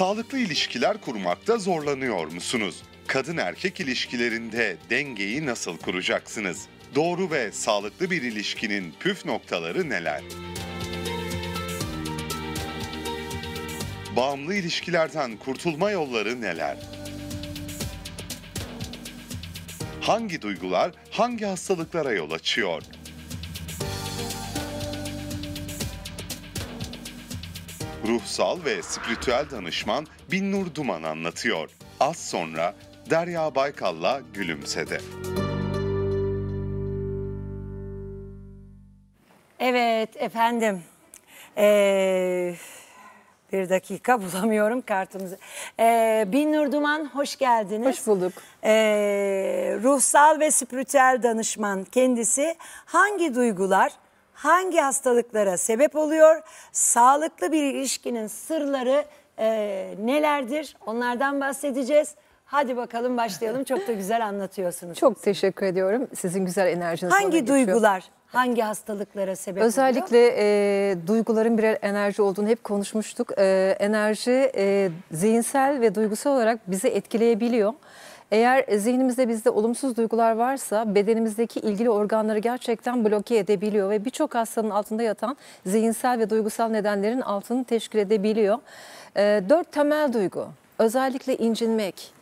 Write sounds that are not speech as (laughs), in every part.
Sağlıklı ilişkiler kurmakta zorlanıyor musunuz? Kadın erkek ilişkilerinde dengeyi nasıl kuracaksınız? Doğru ve sağlıklı bir ilişkinin püf noktaları neler? Bağımlı ilişkilerden kurtulma yolları neler? Hangi duygular hangi hastalıklara yol açıyor? Ruhsal ve spiritüel danışman Binnur Duman anlatıyor. Az sonra Derya Baykal'la Gülümse'de. Evet efendim. Ee, bir dakika bulamıyorum kartımızı. Ee, Binnur Duman hoş geldiniz. Hoş bulduk. Ee, ruhsal ve spiritüel danışman kendisi hangi duygular hangi hastalıklara sebep oluyor? Sağlıklı bir ilişkinin sırları e, nelerdir? Onlardan bahsedeceğiz. Hadi bakalım başlayalım. Çok da güzel anlatıyorsunuz. Çok teşekkür ediyorum. Sizin güzel enerjiniz hangi duygular hangi hastalıklara sebep oluyor? Özellikle e, duyguların birer enerji olduğunu hep konuşmuştuk. E, enerji e, zihinsel ve duygusal olarak bizi etkileyebiliyor. Eğer zihnimizde bizde olumsuz duygular varsa bedenimizdeki ilgili organları gerçekten bloke edebiliyor ve birçok hastanın altında yatan zihinsel ve duygusal nedenlerin altını teşkil edebiliyor. E, dört temel duygu özellikle incinmek,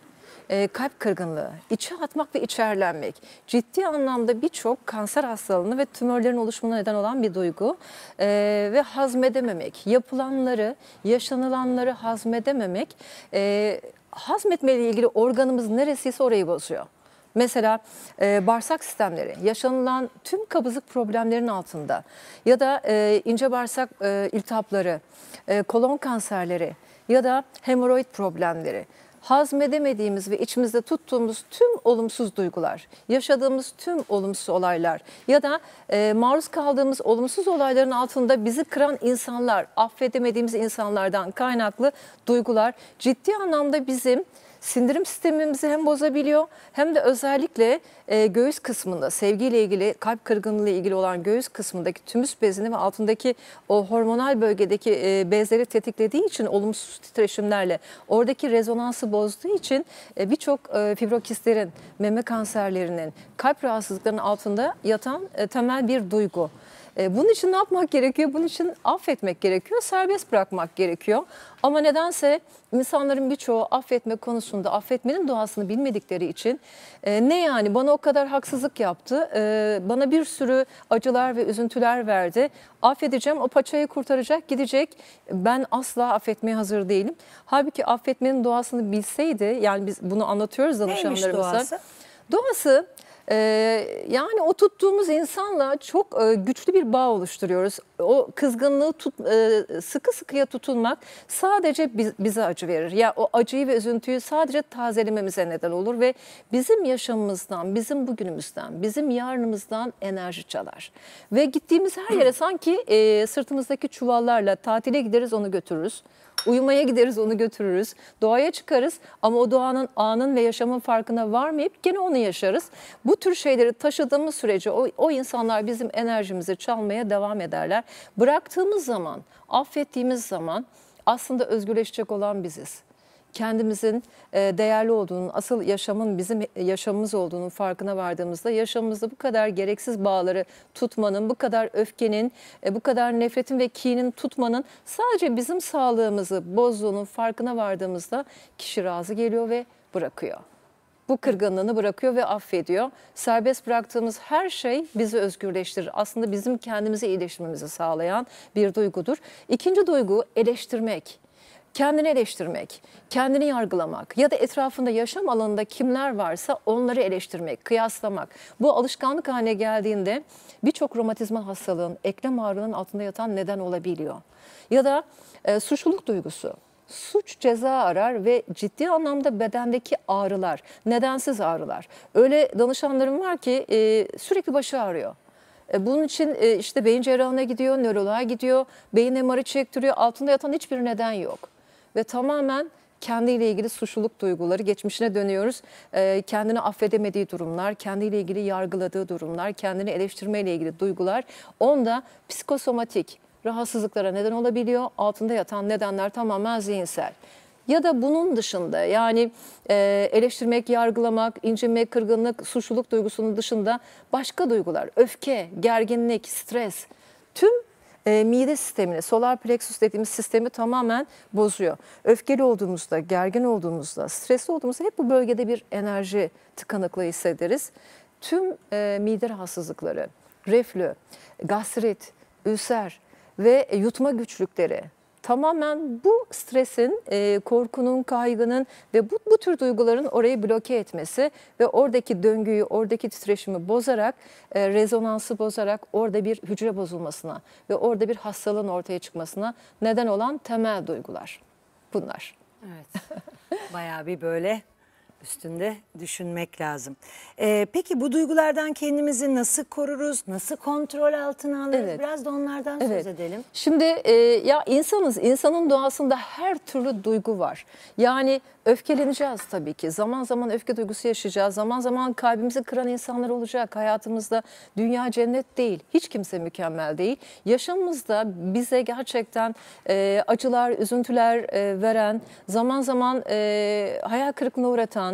e, kalp kırgınlığı, içe atmak ve içerlenmek ciddi anlamda birçok kanser hastalığını ve tümörlerin oluşumuna neden olan bir duygu E, ve hazmedememek, yapılanları, yaşanılanları hazmedememek, e, hazmetmeyle ilgili organımız neresiyse orayı bozuyor. Mesela e, bağırsak sistemleri yaşanılan tüm kabızlık problemlerin altında ya da e, ince bağırsak e, iltihapları, e, kolon kanserleri ya da hemoroid problemleri hazmedemediğimiz ve içimizde tuttuğumuz tüm olumsuz duygular, yaşadığımız tüm olumsuz olaylar ya da e, maruz kaldığımız olumsuz olayların altında bizi kıran insanlar, affedemediğimiz insanlardan kaynaklı duygular ciddi anlamda bizim sindirim sistemimizi hem bozabiliyor hem de özellikle e, göğüs kısmında sevgiyle ilgili kalp kırgınlığı ile ilgili olan göğüs kısmındaki tümüs bezini ve altındaki o hormonal bölgedeki e, bezleri tetiklediği için olumsuz titreşimlerle oradaki rezonansı bozduğu için e, birçok e, fibrokistlerin, meme kanserlerinin, kalp rahatsızlıklarının altında yatan e, temel bir duygu. E, Bunun için ne yapmak gerekiyor? Bunun için affetmek gerekiyor, serbest bırakmak gerekiyor. Ama nedense insanların birçoğu affetme konusunda affetmenin doğasını bilmedikleri için e, ne yani bana o kadar haksızlık yaptı, e, bana bir sürü acılar ve üzüntüler verdi. Affedeceğim, o paçayı kurtaracak, gidecek. Ben asla affetmeye hazır değilim. Halbuki affetmenin doğasını bilseydi, yani biz bunu anlatıyoruz Neymiş danışanlarımıza. doğası? Doğası e, yani o tuttuğumuz insanla çok e, güçlü bir bağ oluşturuyoruz. O kızgınlığı tut, e, sıkı sıkıya tutulmak sadece biz- bize acı verir. Ya o acıyı ve üzüntüyü sadece tazelememize neden olur ve bizim yaşamımızdan, bizim bugünümüzden, bizim yarınımızdan enerji çalar. Ve gittiğimiz her yere sanki e, sırtımızdaki çuvallarla tatile gideriz onu götürürüz. Uyumaya gideriz onu götürürüz. Doğaya çıkarız ama o doğanın anın ve yaşamın farkına varmayıp gene onu yaşarız. Bu tür şeyleri taşıdığımız sürece o, o insanlar bizim enerjimizi çalmaya devam ederler. Bıraktığımız zaman, affettiğimiz zaman aslında özgürleşecek olan biziz kendimizin e, değerli olduğunu, asıl yaşamın bizim yaşamımız olduğunu farkına vardığımızda yaşamımızda bu kadar gereksiz bağları tutmanın, bu kadar öfkenin, e, bu kadar nefretin ve kinin tutmanın sadece bizim sağlığımızı bozduğunun farkına vardığımızda kişi razı geliyor ve bırakıyor. Bu kırgınlığını bırakıyor ve affediyor. Serbest bıraktığımız her şey bizi özgürleştirir. Aslında bizim kendimizi iyileştirmemizi sağlayan bir duygudur. İkinci duygu eleştirmek kendini eleştirmek, kendini yargılamak ya da etrafında yaşam alanında kimler varsa onları eleştirmek, kıyaslamak. Bu alışkanlık haline geldiğinde birçok romatizma hastalığın, eklem ağrının altında yatan neden olabiliyor. Ya da e, suçluluk duygusu. Suç ceza arar ve ciddi anlamda bedendeki ağrılar, nedensiz ağrılar. Öyle danışanlarım var ki e, sürekli başı ağrıyor. E, Bunun için e, işte beyin cerrahına gidiyor, nöroloğa gidiyor, beyin MR'ı çektiriyor. Altında yatan hiçbir neden yok. Ve tamamen kendiyle ilgili suçluluk duyguları, geçmişine dönüyoruz. E, kendini affedemediği durumlar, kendiyle ilgili yargıladığı durumlar, kendini eleştirmeyle ilgili duygular. Onda psikosomatik rahatsızlıklara neden olabiliyor. Altında yatan nedenler tamamen zihinsel. ya da bunun dışında yani e, eleştirmek, yargılamak, incinmek, kırgınlık, suçluluk duygusunun dışında başka duygular, öfke, gerginlik, stres, tüm e, mide sistemini, solar plexus dediğimiz sistemi tamamen bozuyor. Öfkeli olduğumuzda, gergin olduğumuzda, stresli olduğumuzda hep bu bölgede bir enerji tıkanıklığı hissederiz. Tüm e, mide rahatsızlıkları, reflü, gastrit, ülser ve yutma güçlükleri tamamen bu stresin, e, korkunun, kaygının ve bu, bu tür duyguların orayı bloke etmesi ve oradaki döngüyü, oradaki titreşimi bozarak, e, rezonansı bozarak orada bir hücre bozulmasına ve orada bir hastalığın ortaya çıkmasına neden olan temel duygular bunlar. Evet. Bayağı bir böyle üstünde düşünmek lazım. Ee, peki bu duygulardan kendimizi nasıl koruruz? Nasıl kontrol altına alırız? Evet. Biraz da onlardan söz edelim. Şimdi e, ya insanız, insanın doğasında her türlü duygu var. Yani öfkeleneceğiz tabii ki. Zaman zaman öfke duygusu yaşayacağız. Zaman zaman kalbimizi kıran insanlar olacak hayatımızda. Dünya cennet değil. Hiç kimse mükemmel değil. Yaşamımızda bize gerçekten e, acılar, üzüntüler e, veren, zaman zaman e, hayal kırıklığına uğratan,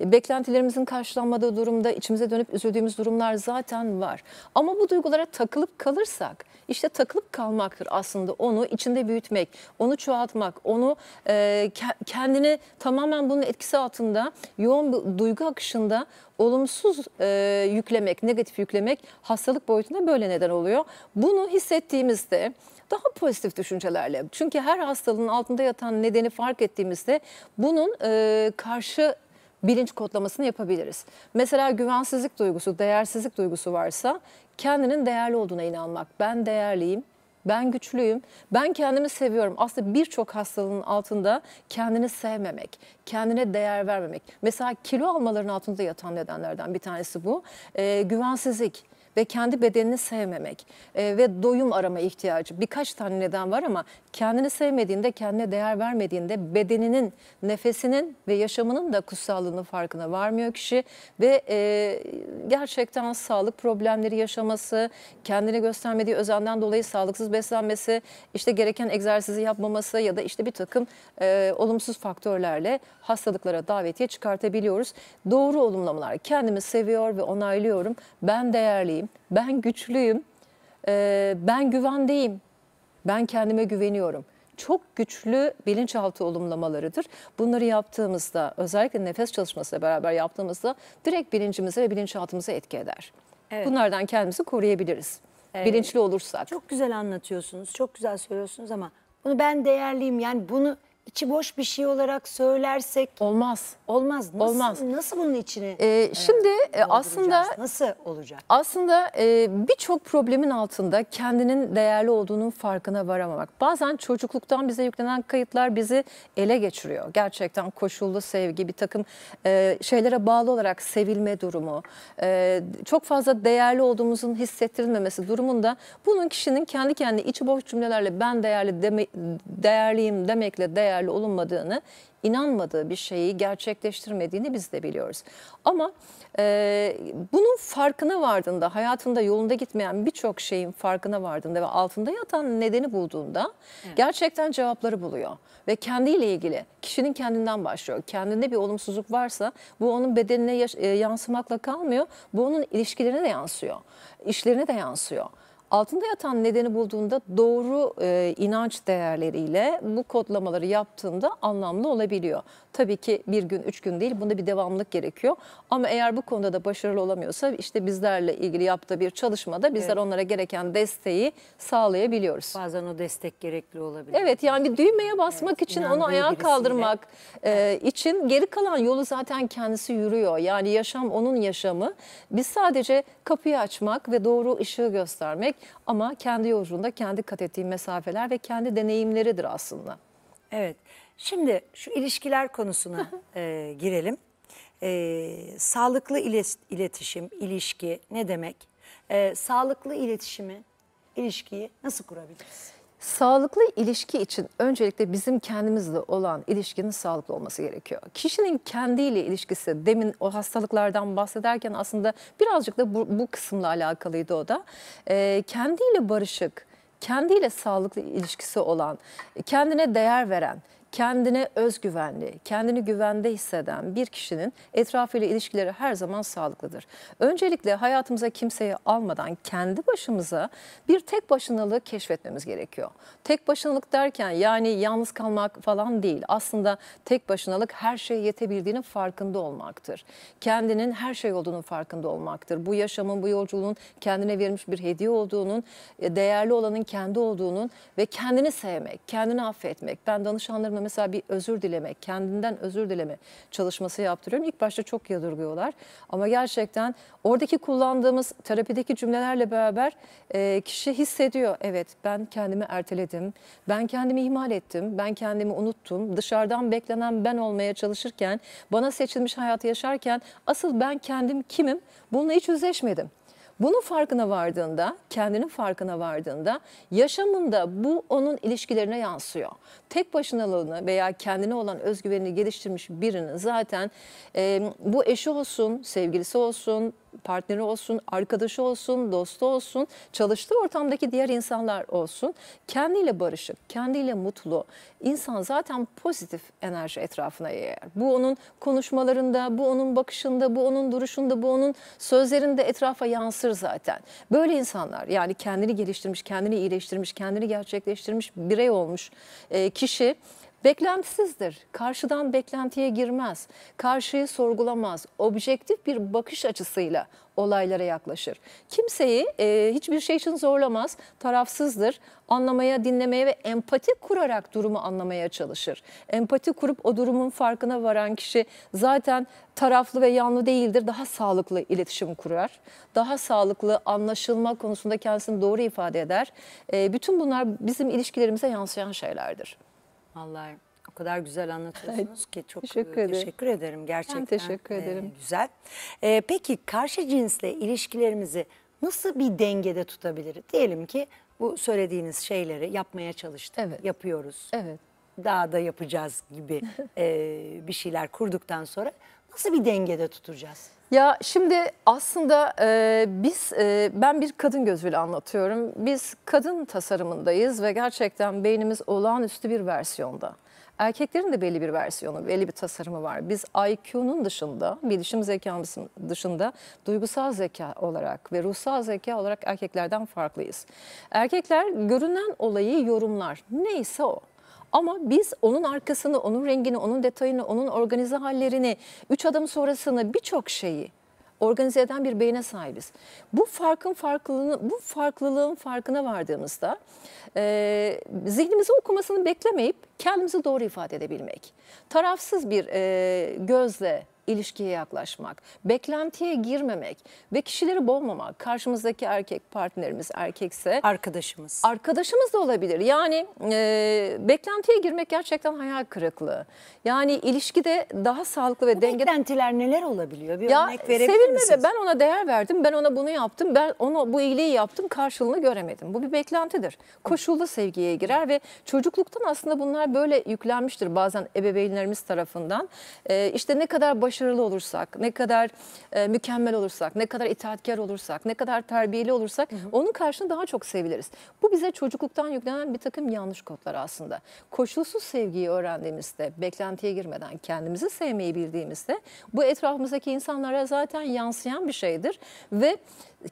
e, beklentilerimizin karşılanmadığı durumda içimize dönüp üzüldüğümüz durumlar zaten var. Ama bu duygulara takılıp kalırsak, işte takılıp kalmaktır aslında onu içinde büyütmek, onu çoğaltmak, onu e, ke- kendini tamamen bunun etkisi altında yoğun bir duygu akışında olumsuz e, yüklemek, negatif yüklemek hastalık boyutunda böyle neden oluyor. Bunu hissettiğimizde daha pozitif düşüncelerle çünkü her hastalığın altında yatan nedeni fark ettiğimizde bunun e, karşı bilinç kodlamasını yapabiliriz. Mesela güvensizlik duygusu, değersizlik duygusu varsa kendinin değerli olduğuna inanmak. Ben değerliyim, ben güçlüyüm, ben kendimi seviyorum. Aslında birçok hastalığın altında kendini sevmemek, kendine değer vermemek. Mesela kilo almaların altında yatan nedenlerden bir tanesi bu. Ee, güvensizlik ve kendi bedenini sevmemek e, ve doyum arama ihtiyacı. Birkaç tane neden var ama kendini sevmediğinde, kendine değer vermediğinde bedeninin, nefesinin ve yaşamının da kutsallığının farkına varmıyor kişi ve e, gerçekten sağlık problemleri yaşaması, kendine göstermediği özenden dolayı sağlıksız beslenmesi, işte gereken egzersizi yapmaması ya da işte bir takım e, olumsuz faktörlerle hastalıklara davetiye çıkartabiliyoruz. Doğru olumlamalar, kendimi seviyor ve onaylıyorum, ben değerliyim, ben güçlüyüm, e, ben güvendeyim, ben kendime güveniyorum. Çok güçlü bilinçaltı olumlamalarıdır. Bunları yaptığımızda özellikle nefes çalışmasıyla beraber yaptığımızda direkt bilincimize ve bilinçaltımıza etki eder. Evet. Bunlardan kendimizi koruyabiliriz. Bilinçli olursak. Çok güzel anlatıyorsunuz, çok güzel söylüyorsunuz ama bunu ben değerliyim yani bunu içi boş bir şey olarak söylersek Olmaz. olmaz. Nasıl, Olmaz. Nasıl bunun içine Ee, şimdi e, dolduracağız? aslında nasıl olacak? Aslında e, birçok problemin altında kendinin değerli olduğunun farkına varamamak. Bazen çocukluktan bize yüklenen kayıtlar bizi ele geçiriyor. Gerçekten koşullu sevgi, bir takım e, şeylere bağlı olarak sevilme durumu, e, çok fazla değerli olduğumuzun hissettirilmemesi durumunda bunun kişinin kendi kendine içi boş cümlelerle ben değerli deme, değerliyim demekle değerli olunmadığını inanmadığı bir şeyi gerçekleştirmediğini biz de biliyoruz. Ama e, bunun farkına vardığında, hayatında yolunda gitmeyen birçok şeyin farkına vardığında ve altında yatan nedeni bulduğunda gerçekten cevapları buluyor. Ve kendiyle ilgili kişinin kendinden başlıyor. Kendinde bir olumsuzluk varsa bu onun bedenine e, yansımakla kalmıyor. Bu onun ilişkilerine de yansıyor. işlerine de yansıyor. Altında yatan nedeni bulduğunda doğru e, inanç değerleriyle bu kodlamaları yaptığında anlamlı olabiliyor. Tabii ki bir gün, üç gün değil, bunda bir devamlılık gerekiyor. Ama eğer bu konuda da başarılı olamıyorsa işte bizlerle ilgili yaptığı bir çalışmada bizler onlara gereken desteği sağlayabiliyoruz. Bazen o destek gerekli olabilir. Evet yani bir düğmeye basmak için onu ayağa birisiyle. kaldırmak e, için geri kalan yolu zaten kendisi yürüyor. Yani yaşam onun yaşamı. Biz sadece kapıyı açmak ve doğru ışığı göstermek ama kendi yolculuğunda kendi kat ettiği mesafeler ve kendi deneyimleridir aslında. Evet. Şimdi şu ilişkiler konusuna (laughs) e, girelim. E, sağlıklı ilet- iletişim, ilişki ne demek? E, sağlıklı iletişimi, ilişkiyi nasıl kurabiliriz? Sağlıklı ilişki için öncelikle bizim kendimizle olan ilişkinin sağlıklı olması gerekiyor. Kişinin kendiyle ilişkisi, demin o hastalıklardan bahsederken aslında birazcık da bu, bu kısımla alakalıydı o da. Ee, kendiyle barışık, kendiyle sağlıklı ilişkisi olan, kendine değer veren, kendine özgüvenli, kendini güvende hisseden bir kişinin etrafıyla ilişkileri her zaman sağlıklıdır. Öncelikle hayatımıza kimseyi almadan kendi başımıza bir tek başınalığı keşfetmemiz gerekiyor. Tek başınalık derken yani yalnız kalmak falan değil. Aslında tek başınalık her şeye yetebildiğinin farkında olmaktır. Kendinin her şey olduğunun farkında olmaktır. Bu yaşamın, bu yolculuğun kendine verilmiş bir hediye olduğunun, e, değerli olanın kendi olduğunun ve kendini sevmek, kendini affetmek. Ben danışanlarıma mesela bir özür dilemek, kendinden özür dileme çalışması yaptırıyorum. İlk başta çok yadırgıyorlar ama gerçekten oradaki kullandığımız terapideki cümlelerle beraber e, kişi hissediyor. Evet ben kendimi erteledim, ben kendimi ihmal ettim, ben kendimi unuttum. Dışarıdan beklenen ben olmaya çalışırken, bana seçilmiş hayatı yaşarken asıl ben kendim kimim bununla hiç yüzleşmedim. Bunun farkına vardığında, kendinin farkına vardığında yaşamında bu onun ilişkilerine yansıyor. Tek başınalığını veya kendine olan özgüvenini geliştirmiş birinin zaten e, bu eşi olsun, sevgilisi olsun, partneri olsun, arkadaşı olsun, dostu olsun, çalıştığı ortamdaki diğer insanlar olsun. Kendiyle barışık, kendiyle mutlu. insan zaten pozitif enerji etrafına yayar. Bu onun konuşmalarında, bu onun bakışında, bu onun duruşunda, bu onun sözlerinde etrafa yansır zaten. Böyle insanlar yani kendini geliştirmiş, kendini iyileştirmiş, kendini gerçekleştirmiş birey olmuş e, kişi Beklentisizdir. Karşıdan beklentiye girmez. Karşıyı sorgulamaz. Objektif bir bakış açısıyla olaylara yaklaşır. Kimseyi e, hiçbir şey için zorlamaz. Tarafsızdır. Anlamaya, dinlemeye ve empati kurarak durumu anlamaya çalışır. Empati kurup o durumun farkına varan kişi zaten taraflı ve yanlı değildir. Daha sağlıklı iletişim kurar. Daha sağlıklı anlaşılma konusunda kendisini doğru ifade eder. E, bütün bunlar bizim ilişkilerimize yansıyan şeylerdir. Vallahi o kadar güzel anlatıyorsunuz ki çok teşekkür e, ederim. teşekkür ederim gerçekten. teşekkür e, ederim. güzel. E, peki karşı cinsle ilişkilerimizi nasıl bir dengede tutabiliriz? Diyelim ki bu söylediğiniz şeyleri yapmaya çalıştık, Evet. yapıyoruz. Evet. Daha da yapacağız gibi (laughs) e, bir şeyler kurduktan sonra nasıl bir dengede tutacağız? Ya şimdi aslında e, biz e, ben bir kadın gözüyle anlatıyorum. Biz kadın tasarımındayız ve gerçekten beynimiz olağanüstü bir versiyonda. Erkeklerin de belli bir versiyonu, belli bir tasarımı var. Biz IQ'nun dışında, bilişim zekamızın dışında duygusal zeka olarak ve ruhsal zeka olarak erkeklerden farklıyız. Erkekler görünen olayı yorumlar. Neyse o. Ama biz onun arkasını, onun rengini, onun detayını, onun organize hallerini, üç adım sonrasını birçok şeyi organize eden bir beyne sahibiz. Bu farkın farklılığını, bu farklılığın farkına vardığımızda e, zihnimizi okumasını beklemeyip kendimizi doğru ifade edebilmek. Tarafsız bir e, gözle ilişkiye yaklaşmak, beklentiye girmemek ve kişileri boğmamak. Karşımızdaki erkek partnerimiz erkekse Arkadaşımız. Arkadaşımız da olabilir. Yani e, beklentiye girmek gerçekten hayal kırıklığı. Yani ilişkide daha sağlıklı ve dengede Beklentiler neler olabiliyor? Bir ya örnek verebilir sevilme misiniz? ve ben ona değer verdim, ben ona bunu yaptım, ben ona bu iyiliği yaptım, karşılığını göremedim. Bu bir beklentidir. Koşullu sevgiye girer ve çocukluktan aslında bunlar böyle yüklenmiştir bazen ebeveynlerimiz tarafından. Ee, işte ne kadar başarılı olursak, ne kadar e, mükemmel olursak, ne kadar itaatkar olursak, ne kadar terbiyeli olursak onun karşılığında daha çok seviliriz. Bu bize çocukluktan yüklenen bir takım yanlış kodlar aslında. Koşulsuz sevgiyi öğrendiğimizde, beklentiye girmeden kendimizi sevmeyi bildiğimizde bu etrafımızdaki insanlara zaten yansıyan bir şeydir ve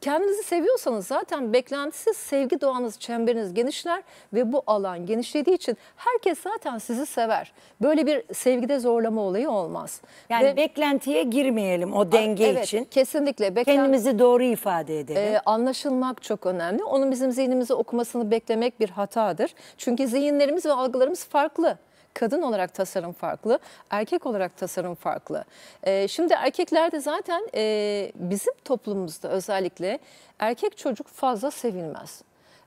kendinizi seviyorsanız zaten beklentisiz sevgi doğanız, çemberiniz genişler ve bu alan genişlediği için herkes zaten sizi sever. Böyle bir sevgide zorlama olayı olmaz. Yani Ve- beklentiye girmeyelim o denge evet, için. kesinlikle beklent- Kendimizi doğru ifade edelim. ee, anlaşılmak çok önemli. Onun bizim zihnimizi okumasını beklemek bir hatadır. Çünkü zihinlerimiz ve algılarımız farklı. Kadın olarak tasarım farklı, erkek olarak tasarım farklı. Ee, şimdi erkeklerde zaten e, bizim toplumumuzda özellikle erkek çocuk fazla sevilmez.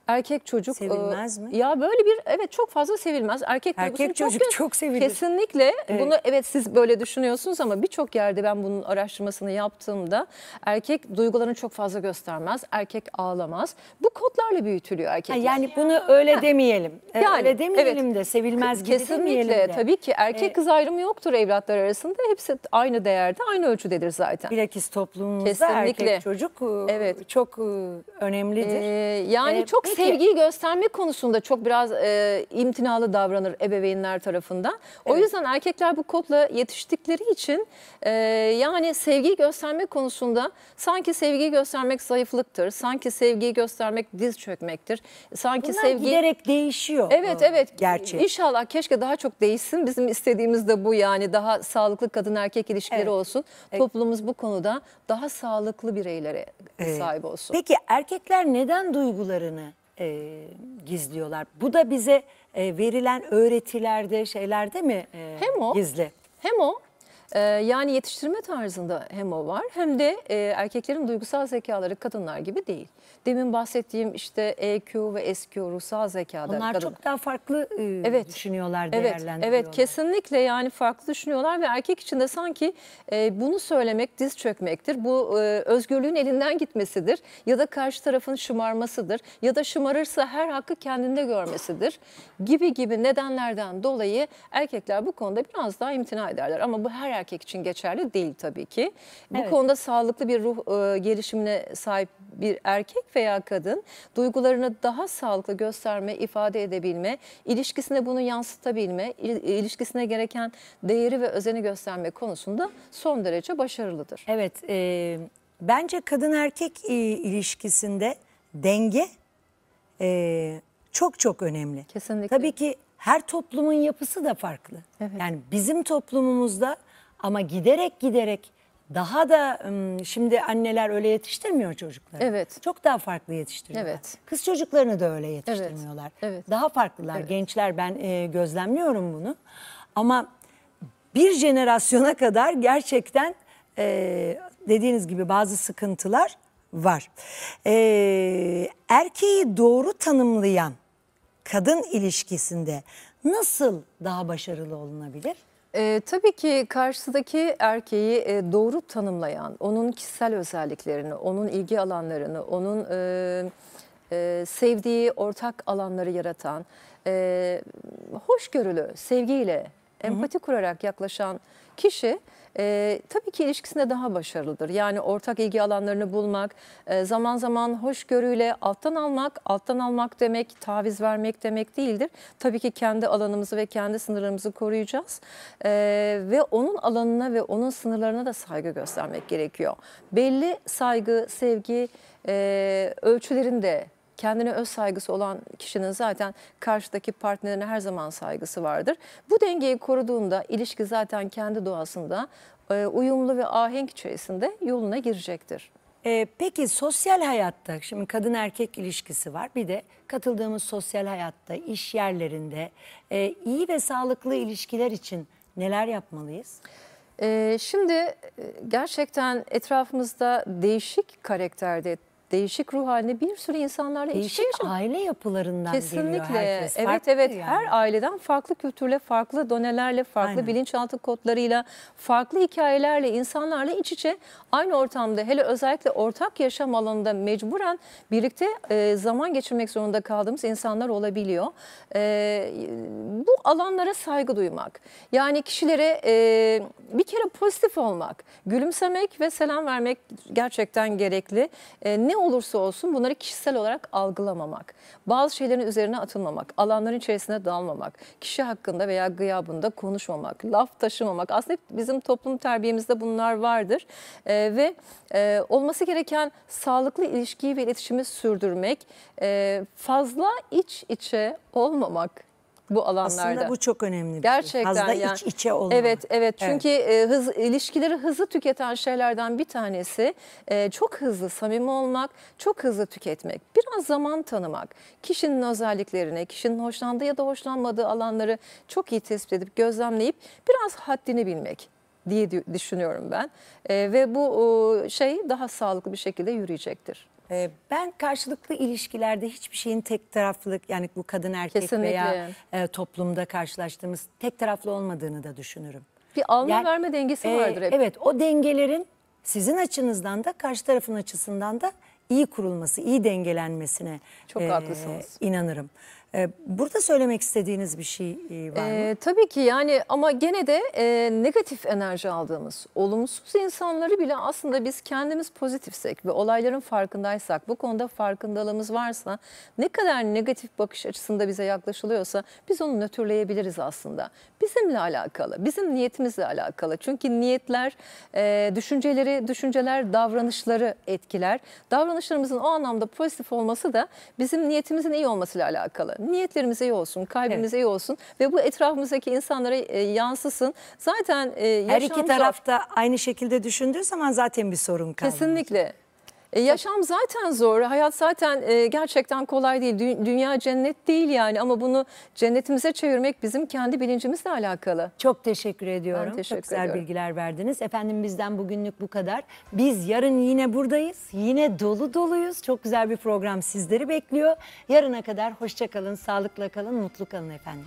Erkek çocuk Sevilmez e, mi? Ya böyle bir evet çok fazla sevilmez. Erkek, Erkek çocuk gö- çok sevilir. Kesinlikle bunu evet siz böyle düşünüyorsunuz ama birçok yerde ben bunun araştırmasını yaptığımda erkek duygularını çok fazla göstermez. Erkek ağlamaz. Bu kodlarla büyütülüyor Ha, erkekler. yani bunu öyle demeyelim. Ee, Yani, öyle demeyelim evet. de sevilmez gibi demeyelim Kesinlikle de. tabii ki erkek Ee, kız ayrımı yoktur evlatlar arasında. Hepsi aynı değerde, aynı ölçüdedir zaten. Bilakis toplumumuzda Kesinlikle. erkek çocuk e, Evet. çok e, önemlidir. Ee, yani Ee, çok peki- sevgiyi gösterme konusunda çok biraz e, imtinalı davranır ebeveynler tarafından. O Evet. yüzden erkekler bu kodla yetiştikleri için e, yani sevgiyi gösterme konusunda sanki sevgiyi göstermek zayıflıktır. Sanki sevgiyi göstermek diz çökmektir. Sanki Bunlar sevgi giderek değişiyor. Evet evet. Gerçi. İnşallah keşke daha çok değişsin. Bizim istediğimiz de bu yani daha sağlıklı kadın erkek ilişkileri Evet. olsun. Toplumumuz bu konuda daha sağlıklı bireylere Ee, sahip olsun. Peki erkekler neden duygularını e, gizliyorlar? Bu da bize e, verilen öğretilerde, şeylerde mi e, Hem o- gizli? Hem o e, yani yetiştirme tarzında hem o var hem de e, erkeklerin duygusal zekaları kadınlar gibi değil. Demin bahsettiğim işte EQ ve SQ ruhsal zekada Onlar kadın- çok daha farklı e, Evet. düşünüyorlar, Evet, evet kesinlikle yani farklı düşünüyorlar ve erkek için de sanki e, bunu söylemek diz çökmektir. Bu e, özgürlüğün elinden gitmesidir ya da karşı tarafın şımarmasıdır ya da şımarırsa her hakkı kendinde görmesidir gibi gibi nedenlerden dolayı erkekler bu konuda biraz daha imtina ederler. Ama bu her erkek için geçerli değil tabii ki. Bu Evet. konuda sağlıklı bir ruh e, gelişimine sahip bir erkek veya kadın duygularını daha sağlıklı gösterme, ifade edebilme, ilişkisine bunu yansıtabilme, il- ilişkisine gereken değeri ve özeni gösterme konusunda son derece başarılıdır. Evet, e, bence kadın erkek e, ilişkisinde denge e, çok çok önemli. Kesinlikle. Tabii ki her toplumun yapısı da farklı. Evet. Yani bizim toplumumuzda ama giderek giderek daha da şimdi anneler öyle yetiştirmiyor çocukları. Evet. Çok daha farklı yetiştiriyorlar. Evet. Kız çocuklarını da öyle yetiştirmiyorlar. Evet. Daha farklılar. Gençler ben e, gözlemliyorum bunu. Ama bir jenerasyona kadar gerçekten e, dediğiniz gibi bazı sıkıntılar var. E, erkeği doğru tanımlayan kadın ilişkisinde nasıl daha başarılı olunabilir? Ee, tabii ki karşıdaki erkeği e, doğru tanımlayan, onun kişisel özelliklerini, onun ilgi alanlarını, onun e, e, sevdiği ortak alanları yaratan, e, hoşgörülü, sevgiyle, empati kurarak yaklaşan kişi e, tabii ki ilişkisinde daha başarılıdır. Yani ortak ilgi alanlarını bulmak, e, zaman zaman hoşgörüyle alttan almak, alttan almak demek taviz vermek demek değildir. Tabii ki kendi alanımızı ve kendi sınırlarımızı koruyacağız. E, ve onun alanına ve onun sınırlarına da saygı göstermek gerekiyor. Belli saygı, sevgi e, ölçülerinde kendine öz saygısı olan kişinin zaten karşıdaki partnerine her zaman saygısı vardır. Bu dengeyi koruduğunda ilişki zaten kendi doğasında e, uyumlu ve ahenk içerisinde yoluna girecektir. E, peki sosyal hayatta şimdi kadın erkek ilişkisi var. Bir de katıldığımız sosyal hayatta, iş yerlerinde e, iyi ve sağlıklı ilişkiler için neler yapmalıyız? Şimdi gerçekten etrafımızda değişik karakterde, değişik ruh halinde bir sürü insanlarla Değişik yaşıyoruz. aile yapılarından geliyor Kesinlikle. herkes. Evet evet. yani. Her aileden farklı kültürle, farklı donelerle, farklı Aynen. bilinçaltı kodlarıyla, farklı hikayelerle, insanlarla iç içe aynı ortamda hele özellikle ortak yaşam alanında mecburen birlikte e, zaman geçirmek zorunda kaldığımız insanlar olabiliyor. E, bu alanlara saygı duymak. Yani kişilere e, bir kere pozitif olmak, gülümsemek ve selam vermek gerçekten gerekli. E, ne olursa olsun bunları kişisel olarak algılamamak. Bazı şeylerin üzerine atılmamak, alanların içerisine dalmamak, kişi hakkında veya gıyabında konuşmamak, laf taşımamak. Aslında bizim toplum terbiyemizde bunlar vardır. E, ve e, olması gereken sağlıklı ilişkiyi ve iletişimi sürdürmek, e, fazla iç içe olmamak bu alanlarda. Aslında bu çok önemli bir Gerçekten şey. Fazla yani. iç içe olmak. Evet, evet. Çünkü e, hız ilişkileri hızlı tüketen şeylerden bir tanesi e, çok hızlı samimi olmak, çok hızlı tüketmek. Biraz zaman tanımak, kişinin özelliklerini, kişinin hoşlandığı ya da hoşlanmadığı alanları çok iyi tespit edip gözlemleyip biraz haddini bilmek diye dü- düşünüyorum ben. E, ve bu o, şey daha sağlıklı bir şekilde yürüyecektir. Ee, Ben karşılıklı ilişkilerde hiçbir şeyin tek taraflılık yani bu kadın erkek Kesinlikle. veya e, toplumda karşılaştığımız tek taraflı olmadığını da düşünürüm. Bir alma Yani, verme dengesi e, vardır hep. Evet o dengelerin sizin açınızdan da karşı tarafın açısından da iyi kurulması, iyi dengelenmesine Çok haklısınız. inanırım. E, burada söylemek istediğiniz bir şey e, var mı? Ee, tabii ki yani ama gene de e, negatif enerji aldığımız, olumsuz insanları bile aslında biz kendimiz pozitifsek ve olayların farkındaysak, bu konuda farkındalığımız varsa, ne kadar negatif bakış açısında bize yaklaşılıyorsa biz onu nötrleyebiliriz aslında. Bizimle alakalı, bizim niyetimizle alakalı. Çünkü niyetler, e, düşünceleri, düşünceler davranışları etkiler. Davranışlarımızın o anlamda pozitif olması da bizim niyetimizin iyi olmasıyla alakalı. Niyetlerimiz iyi olsun, kalbimiz iyi olsun ve bu etrafımızdaki insanlara e, yansısın. Zaten e, Her yaşam iki tarafta aynı şekilde düşündüğü zaman zaten bir sorun kalmıyor. Kesinlikle. E, yaşam zaten zor. Hayat zaten e, gerçekten kolay değil. Dü- dünya cennet değil yani ama bunu cennetimize çevirmek bizim kendi bilincimizle alakalı. Çok teşekkür ediyorum. Ben teşekkür Çok güzel ediyorum. bilgiler verdiniz. Efendim bizden bugünlük bu kadar. Biz yarın yine buradayız. Yine dolu doluyuz. Çok güzel bir program sizleri bekliyor. Yarına kadar hoşça kalın, sağlıkla kalın, mutlu kalın efendim.